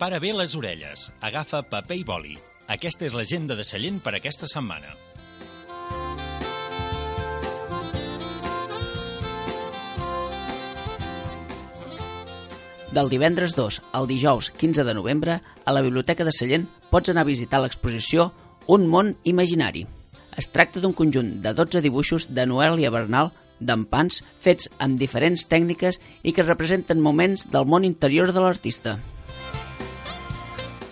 Para bé les orelles. Agafa paper i boli. Aquesta és l'agenda de Sallent per aquesta setmana. Del divendres 2 al dijous 15 de novembre, a la Biblioteca de Sallent pots anar a visitar l'exposició Un món imaginari. Es tracta d'un conjunt de 12 dibuixos de Noelia Bernal d'empans fets amb diferents tècniques i que representen moments del món interior de l'artista.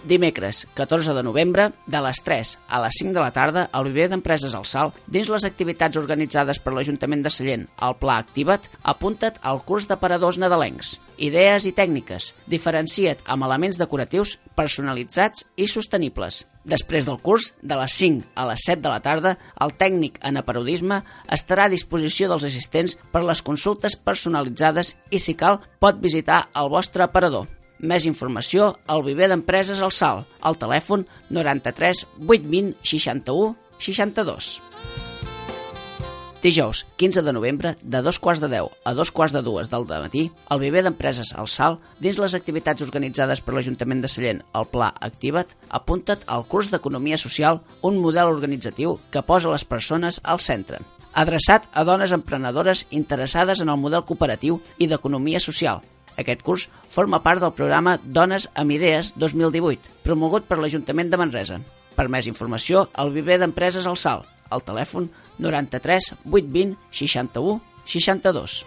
Dimecres, 14 de novembre, de les 3 a les 5 de la tarda, al viver d'empreses al Sal, dins les activitats organitzades per l'Ajuntament de Sallent, el Pla Activa't, apunta't al curs d'aparadors nadalencs. Idees i tècniques. Diferencia't amb elements decoratius personalitzats i sostenibles. Després del curs, de les 5 a les 7 de la tarda, el tècnic en aparodisme estarà a disposició dels assistents per les consultes personalitzades i, si cal, pot visitar el vostre aparador. Més informació al viver d'empreses al Sal, al telèfon 93 820 61 62. Dijous, 15 de novembre, de dos quarts de 10 a dos quarts de dues del matí, al viver d'empreses al Sal, dins les activitats organitzades per l'Ajuntament de Sallent, el Pla Activa't, apunta't al curs d'Economia Social, un model organitzatiu que posa les persones al centre adreçat a dones emprenedores interessades en el model cooperatiu i d'economia social, aquest curs forma part del programa Dones amb Idees 2018, promogut per l'Ajuntament de Manresa. Per més informació, al viver d'empreses al Sal, al telèfon 93 820 61 62.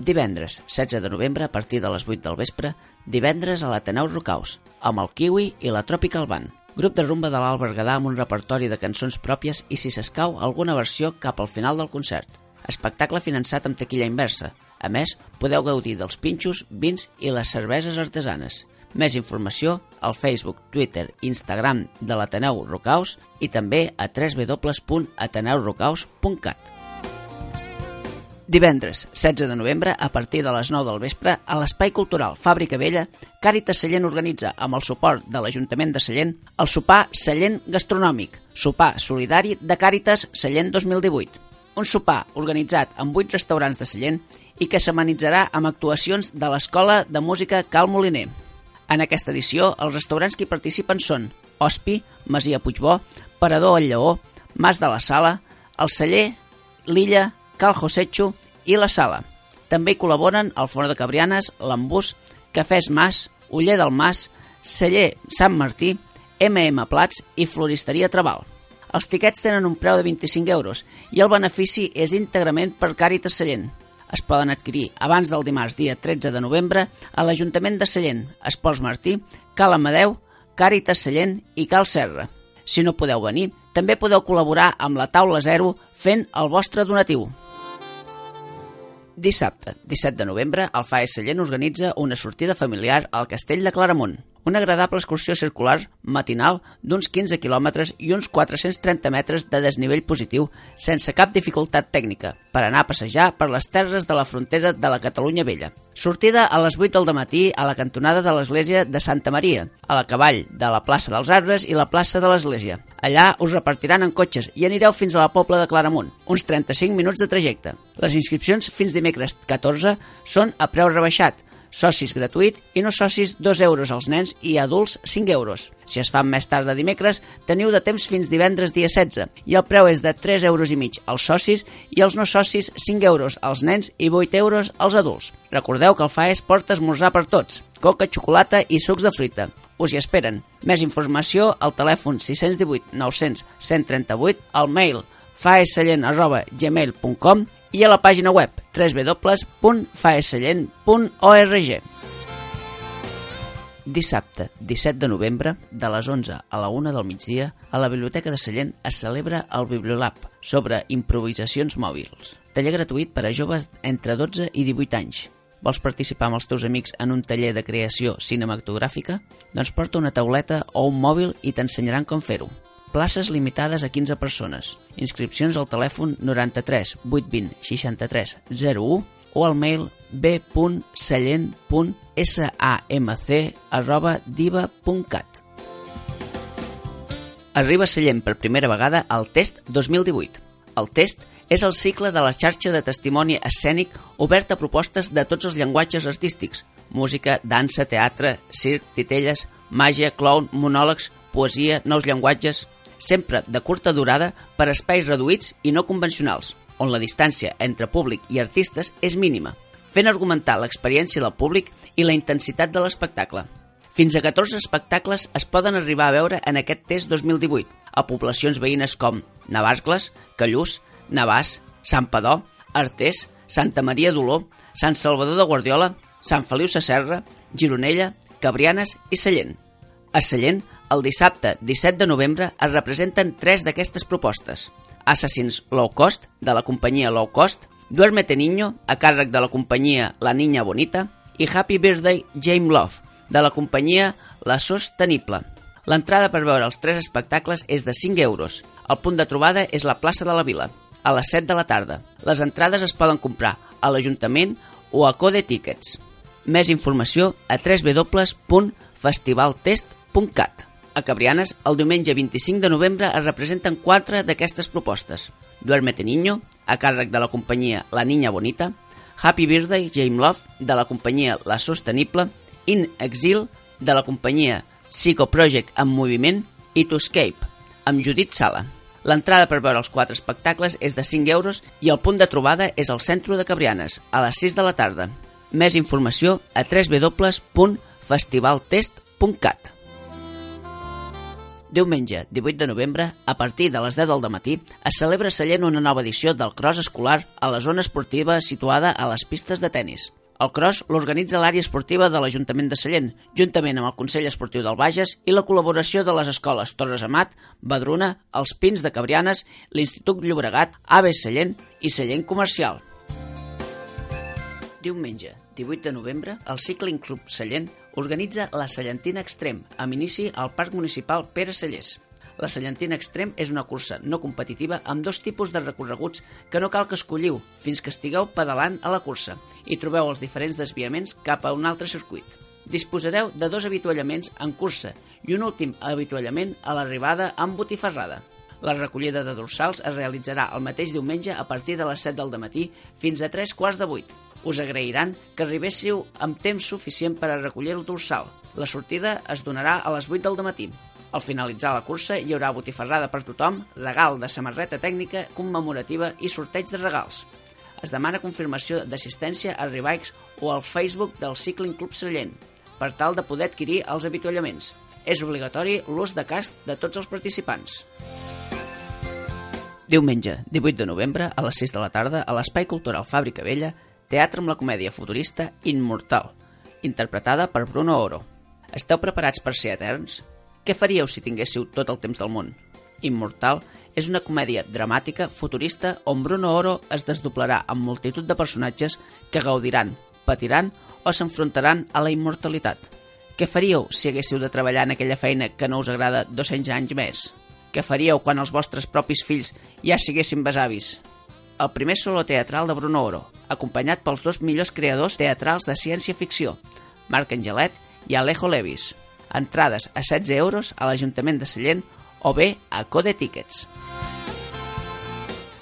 Divendres, 16 de novembre, a partir de les 8 del vespre, divendres a l'Ateneu Rocaus, amb el Kiwi i la Tropical Band. Grup de rumba de l'Alt Berguedà amb un repertori de cançons pròpies i, si s'escau, alguna versió cap al final del concert. Espectacle finançat amb taquilla inversa. A més, podeu gaudir dels pinxos, vins i les cerveses artesanes. Més informació al Facebook, Twitter Instagram de l'Ateneu Rocaus i també a www.ateneurocaus.cat. Divendres, 16 de novembre, a partir de les 9 del vespre, a l'Espai Cultural Fàbrica Vella, Càritas Sallent organitza, amb el suport de l'Ajuntament de Sallent, el sopar Sallent Gastronòmic, sopar solidari de Càritas Sallent 2018. Un sopar organitzat amb 8 restaurants de Sallent i que s'amenitzarà amb actuacions de l'Escola de Música Cal Moliner. En aquesta edició, els restaurants que hi participen són Ospi, Masia Puigbó, Parador El Lleó, Mas de la Sala, El Celler, L'Illa, Cal Josecho i La Sala. També hi col·laboren el Forn de Cabrianes, l'Embús, Cafès Mas, Uller del Mas, Celler Sant Martí, MM Plats i Floristeria Trabal. Els tiquets tenen un preu de 25 euros i el benefici és íntegrament per Càritas Sallent. Es poden adquirir abans del dimarts dia 13 de novembre a l'Ajuntament de Sallent, Esports Martí, Cal Amadeu, Càritas Sallent i Cal Serra. Si no podeu venir, també podeu col·laborar amb la taula zero fent el vostre donatiu. Dissabte, 17 de novembre, el FAE Sallent organitza una sortida familiar al Castell de Claramunt. Una agradable excursió circular matinal d'uns 15 quilòmetres i uns 430 metres de desnivell positiu sense cap dificultat tècnica per anar a passejar per les terres de la frontera de la Catalunya Vella. Sortida a les 8 del matí a la cantonada de l'església de Santa Maria, a la cavall de la plaça dels Arbres i la plaça de l'església. Allà us repartiran en cotxes i anireu fins a la Pobla de Claramunt, uns 35 minuts de trajecte. Les inscripcions fins dimecres 14 són a preu rebaixat, socis gratuït i no socis 2 euros als nens i adults 5 euros. Si es fan més tard de dimecres, teniu de temps fins divendres dia 16 i el preu és de 3 euros i mig als socis i als no socis 5 euros als nens i 8 euros als adults. Recordeu que el FAES porta esmorzar per tots, coca, xocolata i sucs de fruita. Us hi esperen. Més informació al telèfon 618 900 138, al mail faesallent.gmail.com i a la pàgina web www.faesallent.org. Dissabte, 17 de novembre, de les 11 a la 1 del migdia, a la Biblioteca de Sallent es celebra el Bibliolab sobre improvisacions mòbils. Taller gratuït per a joves entre 12 i 18 anys. Vols participar amb els teus amics en un taller de creació cinematogràfica? Doncs porta una tauleta o un mòbil i t'ensenyaran com fer-ho. Places limitades a 15 persones. Inscripcions al telèfon 93 820 63 01 o al mail b.sallent.samc.diva.cat. Arriba Sallent per primera vegada al Test 2018. El Test és el cicle de la xarxa de testimoni escènic obert a propostes de tots els llenguatges artístics, música, dansa, teatre, circ, titelles, màgia, clown, monòlegs, poesia, nous llenguatges, sempre de curta durada per espais reduïts i no convencionals, on la distància entre públic i artistes és mínima, fent argumentar l'experiència del públic i la intensitat de l'espectacle. Fins a 14 espectacles es poden arribar a veure en aquest test 2018 a poblacions veïnes com Navarcles, Callús, Navàs, Sant Padó, Artés, Santa Maria d'Oló, Sant Salvador de Guardiola, Sant Feliu Sacerra, Gironella, Cabrianes i Sallent. A Sallent, el dissabte 17 de novembre es representen tres d'aquestes propostes. Assassins Low Cost, de la companyia Low Cost, Duérmete Niño, a càrrec de la companyia La Niña Bonita, i Happy Birthday James Love, de la companyia La Sostenible. L'entrada per veure els tres espectacles és de 5 euros. El punt de trobada és la plaça de la Vila, a les 7 de la tarda. Les entrades es poden comprar a l'Ajuntament o a Code Tickets. Més informació a www.festivaltest.cat. A Cabrianes, el diumenge 25 de novembre es representen quatre d'aquestes propostes. Duérmete Niño, a càrrec de la companyia La Niña Bonita, Happy Birthday James Love, de la companyia La Sostenible, In Exil, de la companyia Psycho Project en moviment, i To Escape, amb Judit Sala. L'entrada per veure els quatre espectacles és de 5 euros i el punt de trobada és al centre de Cabrianes, a les 6 de la tarda. Més informació a www.festivaltest.cat. Diumenge, 18 de novembre, a partir de les 10 del matí, es celebra a Sallent una nova edició del cross escolar a la zona esportiva situada a les pistes de tennis. El cross l'organitza l'àrea esportiva de l'Ajuntament de Sallent, juntament amb el Consell Esportiu del Bages i la col·laboració de les escoles Torres Amat, Badruna, Els Pins de Cabrianes, l'Institut Llobregat, Aves Sallent i Sallent Comercial. Diumenge, 18 de novembre, el Cycling Club Sallent organitza la Sallentina Extrem, amb inici al Parc Municipal Pere Sallés. La Sallentina Extrem és una cursa no competitiva amb dos tipus de recorreguts que no cal que escolliu fins que estigueu pedalant a la cursa i trobeu els diferents desviaments cap a un altre circuit. Disposareu de dos avituallaments en cursa i un últim avituallament a l'arribada amb botifarrada. La recollida de dorsals es realitzarà el mateix diumenge a partir de les 7 del matí fins a 3 quarts de 8 us agrairan que arribéssiu amb temps suficient per a recollir el dorsal. La sortida es donarà a les 8 del matí. Al finalitzar la cursa hi haurà botifarrada per tothom, regal de samarreta tècnica commemorativa i sorteig de regals. Es demana confirmació d'assistència a Ribikes o al Facebook del Cycling Club Sallent, per tal de poder adquirir els avituallaments. És obligatori l'ús de casc de tots els participants. Diumenge, 18 de novembre, a les 6 de la tarda, a l'Espai Cultural Fàbrica Vella, teatre amb la comèdia futurista Immortal, interpretada per Bruno Oro. Esteu preparats per ser eterns? Què faríeu si tinguéssiu tot el temps del món? Immortal és una comèdia dramàtica futurista on Bruno Oro es desdoblarà amb multitud de personatges que gaudiran, patiran o s'enfrontaran a la immortalitat. Què faríeu si haguéssiu de treballar en aquella feina que no us agrada 200 anys més? Què faríeu quan els vostres propis fills ja siguessin besavis? el primer solo teatral de Bruno Oro, acompanyat pels dos millors creadors teatrals de ciència-ficció, Marc Angelet i Alejo Levis. Entrades a 16 euros a l'Ajuntament de Sallent o bé a Code Tickets.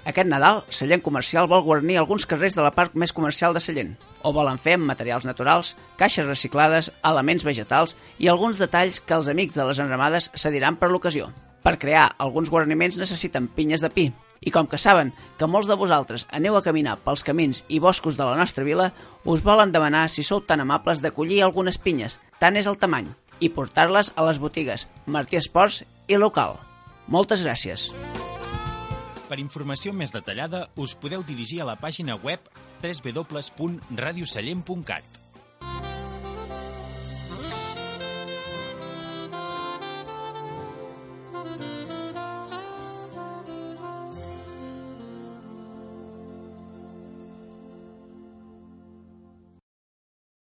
Aquest Nadal, Sallent Comercial vol guarnir alguns carrers de la part més comercial de Sallent. O volen fer amb materials naturals, caixes reciclades, elements vegetals i alguns detalls que els amics de les enramades cediran per l'ocasió. Per crear alguns guarniments necessiten pinyes de pi, i com que saben que molts de vosaltres aneu a caminar pels camins i boscos de la nostra vila, us volen demanar si sou tan amables d'acollir algunes pinyes, tant és el tamany, i portar-les a les botigues Martí Esports i Local. Moltes gràcies. Per informació més detallada, us podeu dirigir a la pàgina web www.radiosallent.cat.